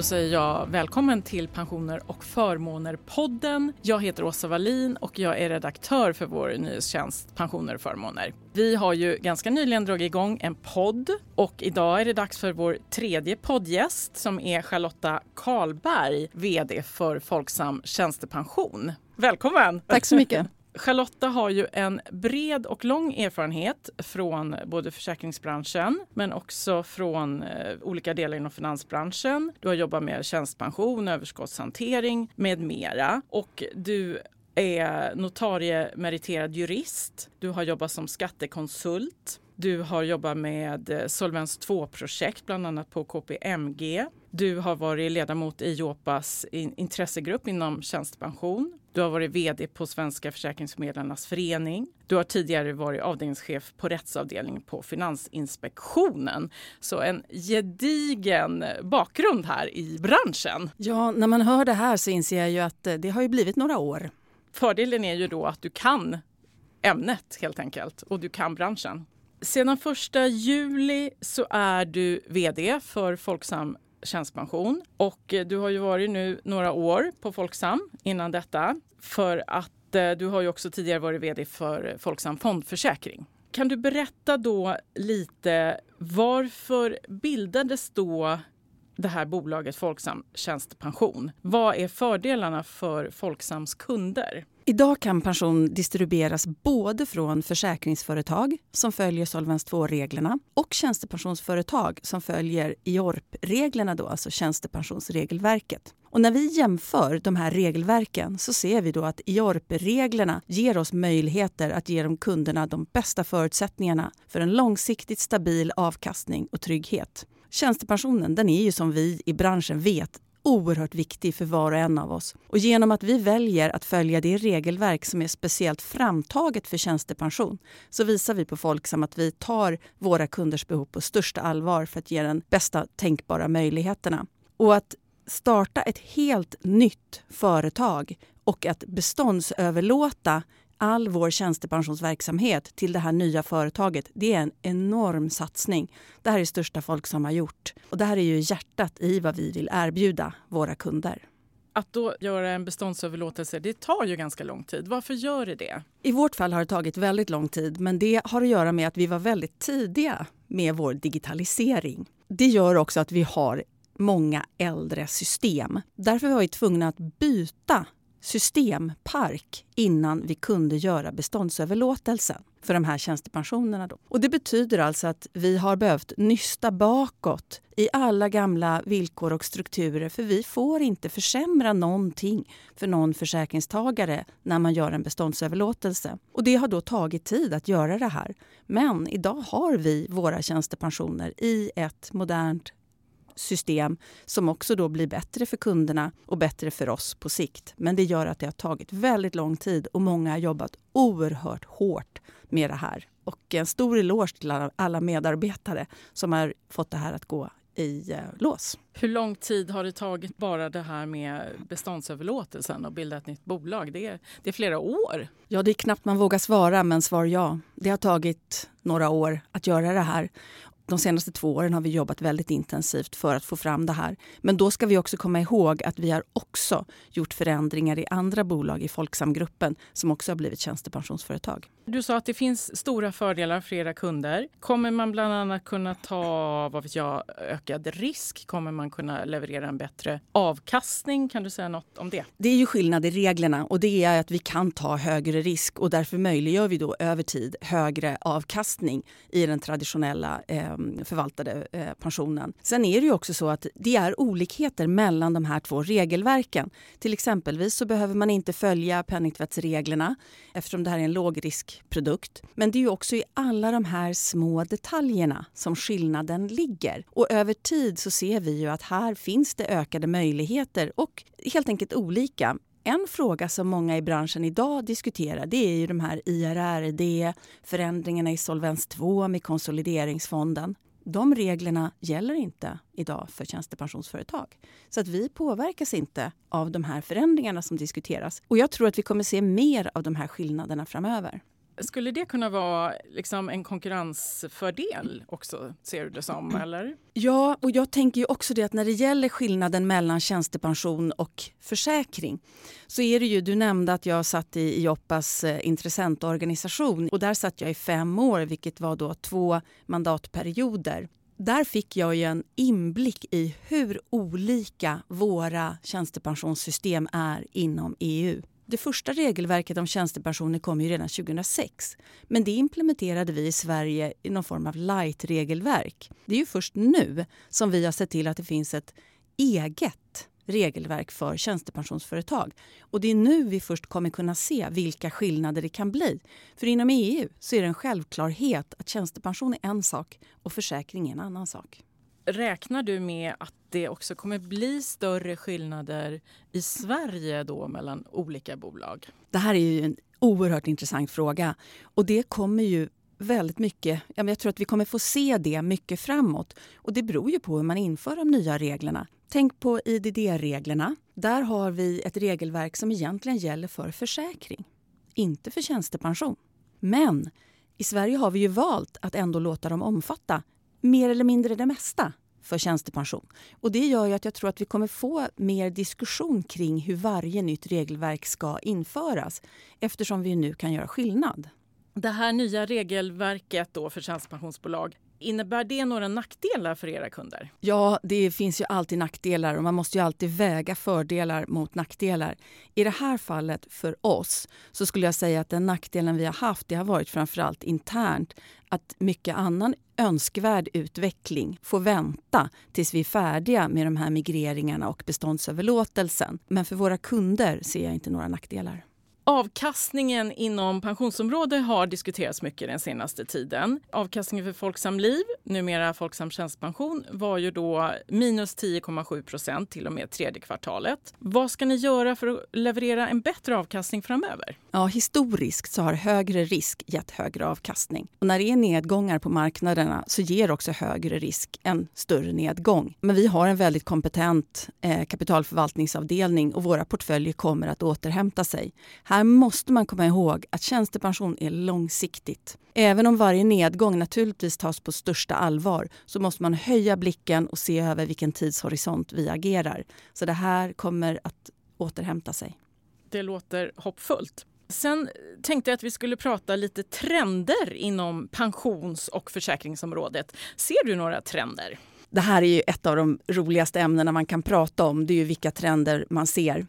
Då säger jag välkommen till Pensioner och förmåner-podden. Jag heter Åsa Wallin och jag är redaktör för vår nyhetstjänst Pensioner och förmåner. Vi har ju ganska nyligen dragit igång en podd och idag är det dags för vår tredje poddgäst som är Charlotta Karlberg, VD för Folksam Tjänstepension. Välkommen! Tack så mycket. Charlotta har ju en bred och lång erfarenhet från både försäkringsbranschen men också från eh, olika delar inom finansbranschen. Du har jobbat med tjänstpension, överskottshantering med mera och du är notariemeriterad jurist. Du har jobbat som skattekonsult. Du har jobbat med eh, Solvens 2-projekt, bland annat på KPMG. Du har varit ledamot i Jopas intressegrupp inom tjänstepension. Du har varit vd på Svenska försäkringsförmedlarnas förening. Du har tidigare varit avdelningschef på rättsavdelningen på Finansinspektionen. Så en gedigen bakgrund här i branschen. Ja, när man hör det här så inser jag ju att eh, det har ju blivit några år. Fördelen är ju då att du kan ämnet helt enkelt och du kan branschen. Sedan 1 juli så är du vd för Folksam tjänstepension och eh, du har ju varit nu några år på Folksam innan detta för att eh, du har ju också tidigare varit vd för eh, Folksam Fondförsäkring. Kan du berätta då lite varför bildades då det här bolaget Folksam Tjänstepension? Vad är fördelarna för Folksams kunder? Idag kan pension distribueras både från försäkringsföretag som följer Solvens 2-reglerna och tjänstepensionsföretag som följer IORP-reglerna, då, alltså tjänstepensionsregelverket. Och när vi jämför de här regelverken så ser vi då att IORP-reglerna ger oss möjligheter att ge de kunderna de bästa förutsättningarna för en långsiktigt stabil avkastning och trygghet. Tjänstepensionen den är ju som vi i branschen vet oerhört viktig för var och en av oss. Och genom att vi väljer att följa det regelverk som är speciellt framtaget för tjänstepension så visar vi på Folksam att vi tar våra kunders behov på största allvar för att ge den bästa tänkbara möjligheterna. Och att starta ett helt nytt företag och att beståndsöverlåta all vår tjänstepensionsverksamhet till det här nya företaget, det är en enorm satsning. Det här är största Folksam har gjort. Och det här är ju hjärtat i vad vi vill erbjuda våra kunder. Att då göra en beståndsöverlåtelse, det tar ju ganska lång tid. Varför gör det det? I vårt fall har det tagit väldigt lång tid, men det har att göra med att vi var väldigt tidiga med vår digitalisering. Det gör också att vi har många äldre system. Därför var vi tvungna att byta systempark innan vi kunde göra beståndsöverlåtelsen för de här tjänstepensionerna. Då. Och det betyder alltså att vi har behövt nysta bakåt i alla gamla villkor och strukturer för vi får inte försämra någonting för någon försäkringstagare när man gör en beståndsöverlåtelse. Och det har då tagit tid att göra det här. Men idag har vi våra tjänstepensioner i ett modernt system som också då blir bättre för kunderna och bättre för oss på sikt. Men det gör att det har tagit väldigt lång tid och många har jobbat oerhört hårt med det här. Och en stor eloge till alla medarbetare som har fått det här att gå i eh, lås. Hur lång tid har det tagit bara det här med beståndsöverlåtelsen och bilda ett nytt bolag? Det är, det är flera år. Ja, det är knappt man vågar svara, men svar ja. Det har tagit några år att göra det här de senaste två åren har vi jobbat väldigt intensivt för att få fram det här. Men då ska vi också komma ihåg att vi har också gjort förändringar i andra bolag i Folksamgruppen som också har blivit tjänstepensionsföretag. Du sa att det finns stora fördelar för era kunder. Kommer man bland annat kunna ta vad vet jag, ökad risk? Kommer man kunna leverera en bättre avkastning? Kan du säga något om det? Det är ju skillnad i reglerna och det är att vi kan ta högre risk och därför möjliggör vi då över tid högre avkastning i den traditionella eh, Eh, förvaltade eh, pensionen. Sen är det ju också så att det är olikheter mellan de här två regelverken. Till exempelvis så behöver man inte följa penningtvättsreglerna eftersom det här är en lågriskprodukt. Men det är ju också i alla de här små detaljerna som skillnaden ligger. Och över tid så ser vi ju att här finns det ökade möjligheter och helt enkelt olika. En fråga som många i branschen idag diskuterar det är ju de här IRRD, förändringarna i Solvens 2 med konsolideringsfonden. De reglerna gäller inte idag för tjänstepensionsföretag. Så att vi påverkas inte av de här förändringarna som diskuteras. Och jag tror att vi kommer se mer av de här skillnaderna framöver. Skulle det kunna vara liksom en konkurrensfördel också, ser du det som? Eller? Ja, och jag tänker ju också det att när det gäller skillnaden mellan tjänstepension och försäkring så är det ju, du nämnde att jag satt i Joppas eh, intressentorganisation och där satt jag i fem år, vilket var då två mandatperioder. Där fick jag ju en inblick i hur olika våra tjänstepensionssystem är inom EU. Det första regelverket om tjänstepensioner kom ju redan 2006. Men det implementerade vi i Sverige i någon form av light-regelverk. Det är ju först nu som vi har sett till att det finns ett eget regelverk för tjänstepensionsföretag. Och det är nu vi först kommer kunna se vilka skillnader det kan bli. För inom EU så är det en självklarhet att tjänstepension är en sak och försäkring är en annan sak. Räknar du med att det också kommer bli större skillnader i Sverige då mellan olika bolag? Det här är ju en oerhört intressant fråga och det kommer ju väldigt mycket, jag tror att vi kommer få se det mycket framåt. Och det beror ju på hur man inför de nya reglerna. Tänk på IDD-reglerna. Där har vi ett regelverk som egentligen gäller för försäkring, inte för tjänstepension. Men i Sverige har vi ju valt att ändå låta dem omfatta mer eller mindre det mesta för tjänstepension. Och det gör ju att jag tror att vi kommer få mer diskussion kring hur varje nytt regelverk ska införas eftersom vi nu kan göra skillnad. Det här nya regelverket då för tjänstepensionsbolag Innebär det några nackdelar för era kunder? Ja, det finns ju alltid nackdelar och man måste ju alltid väga fördelar mot nackdelar. I det här fallet för oss så skulle jag säga att den nackdelen vi har haft det har varit framförallt internt. Att mycket annan önskvärd utveckling får vänta tills vi är färdiga med de här migreringarna och beståndsöverlåtelsen. Men för våra kunder ser jag inte några nackdelar. Avkastningen inom pensionsområdet har diskuterats mycket den senaste tiden. Avkastningen för Folksam Liv, numera Folksam Tjänstepension, var ju då minus 10,7 procent till och med tredje kvartalet. Vad ska ni göra för att leverera en bättre avkastning framöver? Ja, historiskt så har högre risk gett högre avkastning. Och när det är nedgångar på marknaderna så ger också högre risk en större nedgång. Men vi har en väldigt kompetent eh, kapitalförvaltningsavdelning och våra portföljer kommer att återhämta sig. Här måste man komma ihåg att tjänstepension är långsiktigt. Även om varje nedgång naturligtvis tas på största allvar så måste man höja blicken och se över vilken tidshorisont vi agerar. Så det här kommer att återhämta sig. Det låter hoppfullt. Sen tänkte jag att vi skulle prata lite trender inom pensions och försäkringsområdet. Ser du några trender? Det här är ju ett av de roligaste ämnena man kan prata om. Det är ju vilka trender man ser.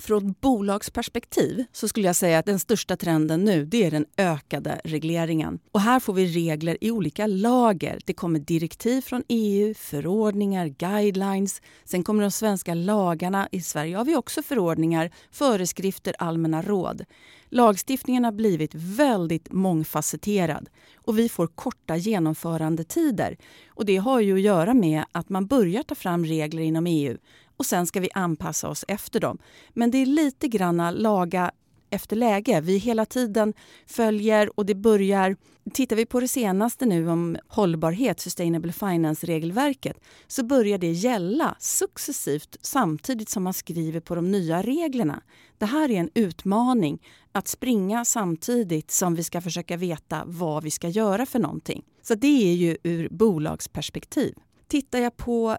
Från bolagsperspektiv så skulle jag säga att den största trenden nu det är den ökade regleringen. Och här får vi regler i olika lager. Det kommer direktiv från EU, förordningar, guidelines. Sen kommer de svenska lagarna. I Sverige har vi också förordningar, föreskrifter, allmänna råd. Lagstiftningen har blivit väldigt mångfacetterad och vi får korta genomförandetider. Och det har ju att göra med att man börjar ta fram regler inom EU och sen ska vi anpassa oss efter dem. Men det är lite granna laga efter läge. Vi hela tiden följer och det börjar... Tittar vi på det senaste nu om hållbarhet, Sustainable Finance-regelverket, så börjar det gälla successivt samtidigt som man skriver på de nya reglerna. Det här är en utmaning, att springa samtidigt som vi ska försöka veta vad vi ska göra för någonting. Så det är ju ur bolagsperspektiv. Tittar jag på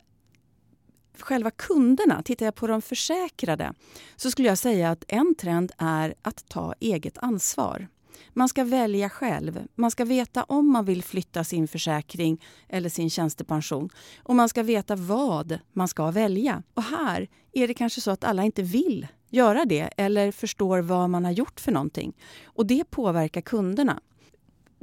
själva kunderna, tittar jag på de försäkrade, så skulle jag säga att en trend är att ta eget ansvar. Man ska välja själv. Man ska veta om man vill flytta sin försäkring eller sin tjänstepension. Och man ska veta vad man ska välja. Och här är det kanske så att alla inte vill göra det eller förstår vad man har gjort för någonting. Och det påverkar kunderna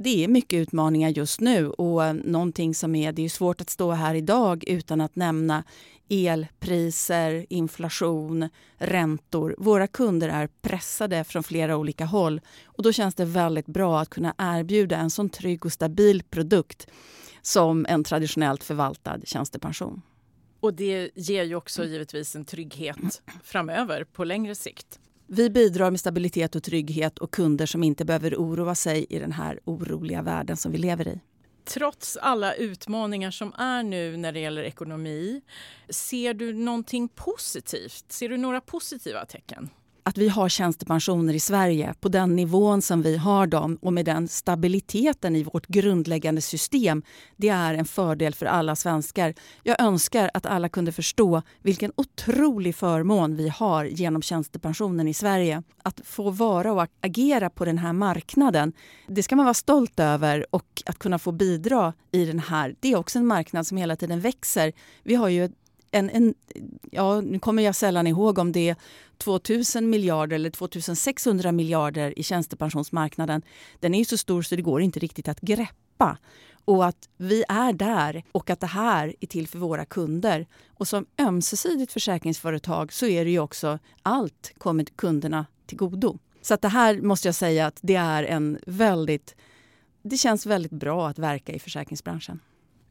det är mycket utmaningar just nu och någonting som är, det är svårt att stå här idag utan att nämna elpriser, inflation, räntor. Våra kunder är pressade från flera olika håll och då känns det väldigt bra att kunna erbjuda en sån trygg och stabil produkt som en traditionellt förvaltad tjänstepension. Och det ger ju också givetvis en trygghet framöver på längre sikt. Vi bidrar med stabilitet och trygghet och kunder som inte behöver oroa sig i den här oroliga världen som vi lever i. Trots alla utmaningar som är nu när det gäller ekonomi, ser du någonting positivt? Ser du några positiva tecken? Att vi har tjänstepensioner i Sverige på den nivån som vi har dem och med den stabiliteten i vårt grundläggande system, det är en fördel för alla svenskar. Jag önskar att alla kunde förstå vilken otrolig förmån vi har genom tjänstepensionen i Sverige. Att få vara och agera på den här marknaden, det ska man vara stolt över och att kunna få bidra i den här, det är också en marknad som hela tiden växer. Vi har ju en, en, ja, nu kommer jag sällan ihåg om det är 2000 miljarder eller 2600 miljarder i tjänstepensionsmarknaden. Den är så stor så det går inte riktigt att greppa. Och att vi är där och att det här är till för våra kunder. Och som ömsesidigt försäkringsföretag så är det ju också allt kommer kunderna till godo. Så att det här måste jag säga att det är en väldigt... Det känns väldigt bra att verka i försäkringsbranschen.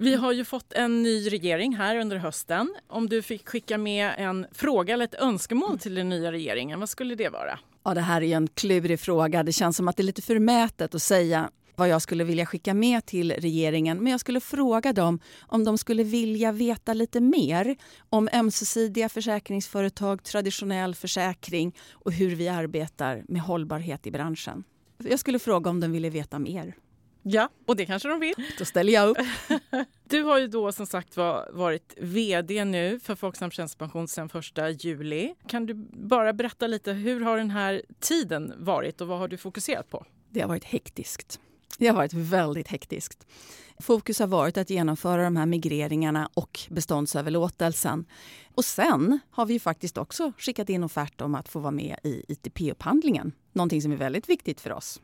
Vi har ju fått en ny regering här under hösten. Om du fick skicka med en fråga eller ett önskemål till den nya regeringen, vad skulle det vara? Ja, det här är en klurig fråga. Det känns som att det är lite förmätet att säga vad jag skulle vilja skicka med till regeringen. Men jag skulle fråga dem om de skulle vilja veta lite mer om ömsesidiga försäkringsföretag, traditionell försäkring och hur vi arbetar med hållbarhet i branschen. Jag skulle fråga om de ville veta mer. Ja, och det kanske de vill. Då ställer jag upp. Du har ju då som sagt varit vd nu för Folksam tjänstepension sedan 1 juli. Kan du bara berätta lite, hur har den här tiden varit och vad har du fokuserat på? Det har varit hektiskt. Det har varit väldigt hektiskt. Fokus har varit att genomföra de här migreringarna och beståndsöverlåtelsen. Och sen har vi faktiskt också skickat in offert om att få vara med i ITP-upphandlingen. Någonting som är väldigt viktigt för oss.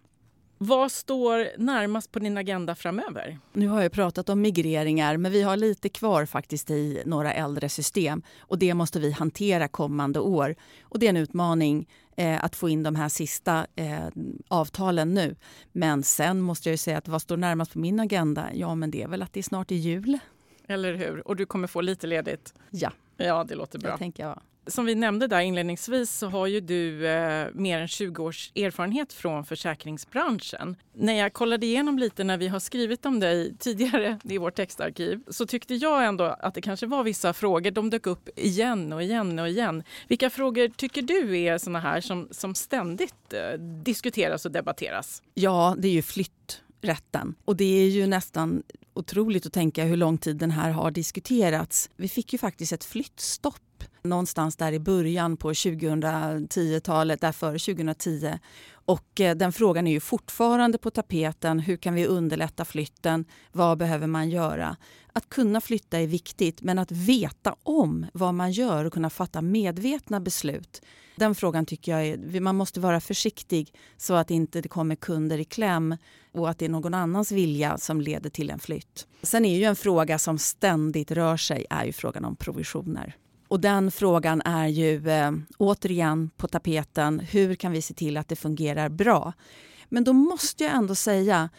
Vad står närmast på din agenda framöver? Nu har jag pratat om migreringar, men vi har lite kvar faktiskt i några äldre system och det måste vi hantera kommande år. Och det är en utmaning eh, att få in de här sista eh, avtalen nu. Men sen måste jag säga att vad står närmast på min agenda? Ja, men det är väl att det är snart är jul. Eller hur? Och du kommer få lite ledigt? Ja. Ja, det låter bra. Det tänker jag som vi nämnde där inledningsvis så har ju du eh, mer än 20 års erfarenhet från försäkringsbranschen. När jag kollade igenom lite när vi har skrivit om dig tidigare i vårt textarkiv så tyckte jag ändå att det kanske var vissa frågor, de dök upp igen och igen och igen. Vilka frågor tycker du är såna här som, som ständigt eh, diskuteras och debatteras? Ja, det är ju flytträtten. Och det är ju nästan otroligt att tänka hur lång tid den här har diskuterats. Vi fick ju faktiskt ett flyttstopp någonstans där i början på 2010-talet, där före 2010. Och eh, den frågan är ju fortfarande på tapeten. Hur kan vi underlätta flytten? Vad behöver man göra? Att kunna flytta är viktigt, men att veta om vad man gör och kunna fatta medvetna beslut. Den frågan tycker jag är, man måste vara försiktig så att inte det kommer kunder i kläm och att det är någon annans vilja som leder till en flytt. Sen är ju en fråga som ständigt rör sig är ju frågan om provisioner. Och den frågan är ju eh, återigen på tapeten. Hur kan vi se till att det fungerar bra? Men då måste jag ändå säga,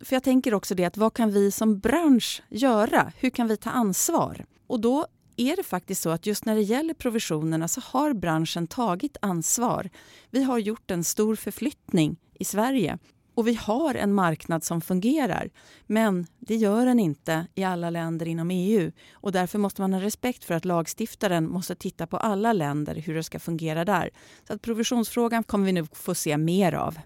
för jag tänker också det att vad kan vi som bransch göra? Hur kan vi ta ansvar? Och då är det faktiskt så att just när det gäller provisionerna så har branschen tagit ansvar. Vi har gjort en stor förflyttning i Sverige och vi har en marknad som fungerar. Men det gör den inte i alla länder inom EU. Och därför måste man ha respekt för att lagstiftaren måste titta på alla länder, hur det ska fungera där. Så att provisionsfrågan kommer vi nu få se mer av.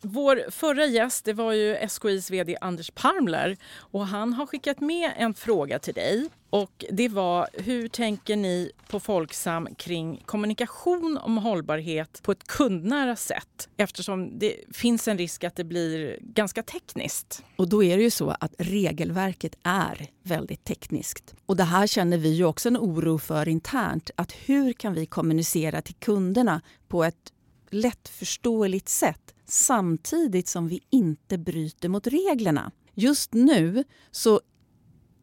Vår förra gäst det var ju SKIs vd Anders Parmler och han har skickat med en fråga till dig. Och det var hur tänker ni på Folksam kring kommunikation om hållbarhet på ett kundnära sätt eftersom det finns en risk att det blir ganska tekniskt. Och då är det ju så att regelverket är väldigt tekniskt. Och det här känner vi ju också en oro för internt. Att hur kan vi kommunicera till kunderna på ett lättförståeligt sätt samtidigt som vi inte bryter mot reglerna. Just nu så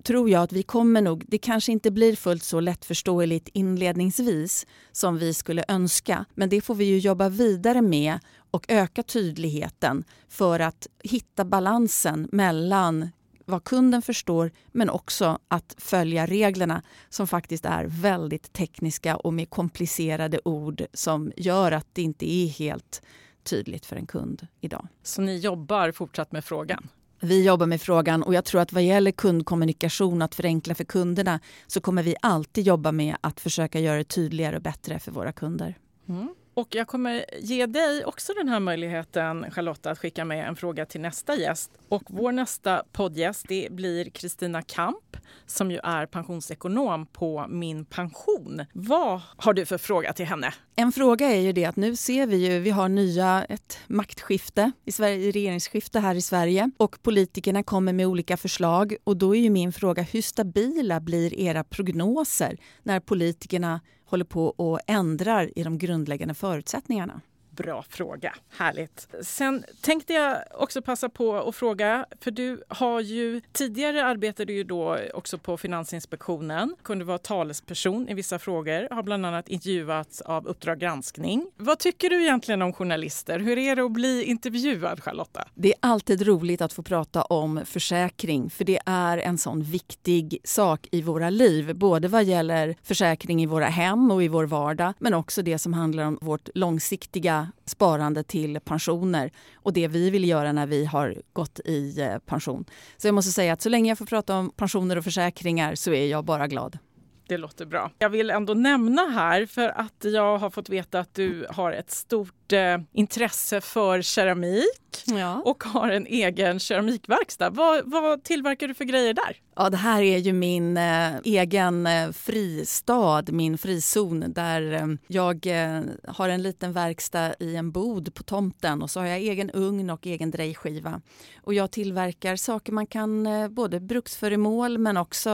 tror jag att vi kommer nog... Det kanske inte blir fullt så lättförståeligt inledningsvis som vi skulle önska. Men det får vi ju jobba vidare med och öka tydligheten för att hitta balansen mellan vad kunden förstår men också att följa reglerna som faktiskt är väldigt tekniska och med komplicerade ord som gör att det inte är helt tydligt för en kund idag. Så ni jobbar fortsatt med frågan? Vi jobbar med frågan och jag tror att vad gäller kundkommunikation, att förenkla för kunderna, så kommer vi alltid jobba med att försöka göra det tydligare och bättre för våra kunder. Mm. Och jag kommer ge dig också den här möjligheten, Charlotta, att skicka med en fråga till nästa gäst. Och vår nästa poddgäst det blir Kristina Kamp som ju är pensionsekonom på Min Pension. Vad har du för fråga till henne? En fråga är ju det att nu ser vi ju, vi har nya, ett maktskifte i Sverige, regeringsskifte här i Sverige och politikerna kommer med olika förslag och då är ju min fråga hur stabila blir era prognoser när politikerna håller på och ändrar i de grundläggande förutsättningarna? Bra fråga. Härligt. Sen tänkte jag också passa på att fråga, för du har ju tidigare arbetade ju då också på Finansinspektionen, kunde vara talesperson i vissa frågor, har bland annat intervjuats av Uppdrag granskning. Vad tycker du egentligen om journalister? Hur är det att bli intervjuad, Charlotta? Det är alltid roligt att få prata om försäkring, för det är en sån viktig sak i våra liv, både vad gäller försäkring i våra hem och i vår vardag, men också det som handlar om vårt långsiktiga sparande till pensioner och det vi vill göra när vi har gått i eh, pension. Så jag måste säga att så länge jag får prata om pensioner och försäkringar så är jag bara glad. Det låter bra. Jag vill ändå nämna här för att jag har fått veta att du har ett stort eh, intresse för keramik ja. och har en egen keramikverkstad. Vad, vad, tillverkar du för grejer där? Ja, det här är ju min eh, egen eh, fristad, min frizon där eh, jag eh, har en liten verkstad i en bod på tomten och så har jag egen ugn och egen drejskiva. Och jag tillverkar saker man kan, både bruksföremål men också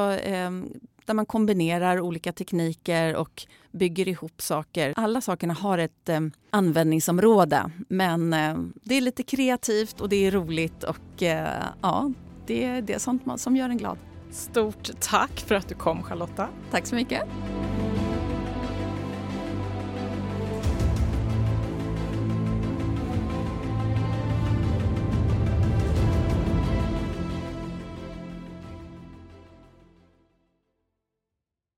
där man kombinerar olika tekniker och bygger ihop saker. Alla sakerna har ett eh, användningsområde men eh, det är lite kreativt och det är roligt och eh, ja, det är det sånt som gör en glad. Stort tack för att du kom Charlotta. Tack så mycket.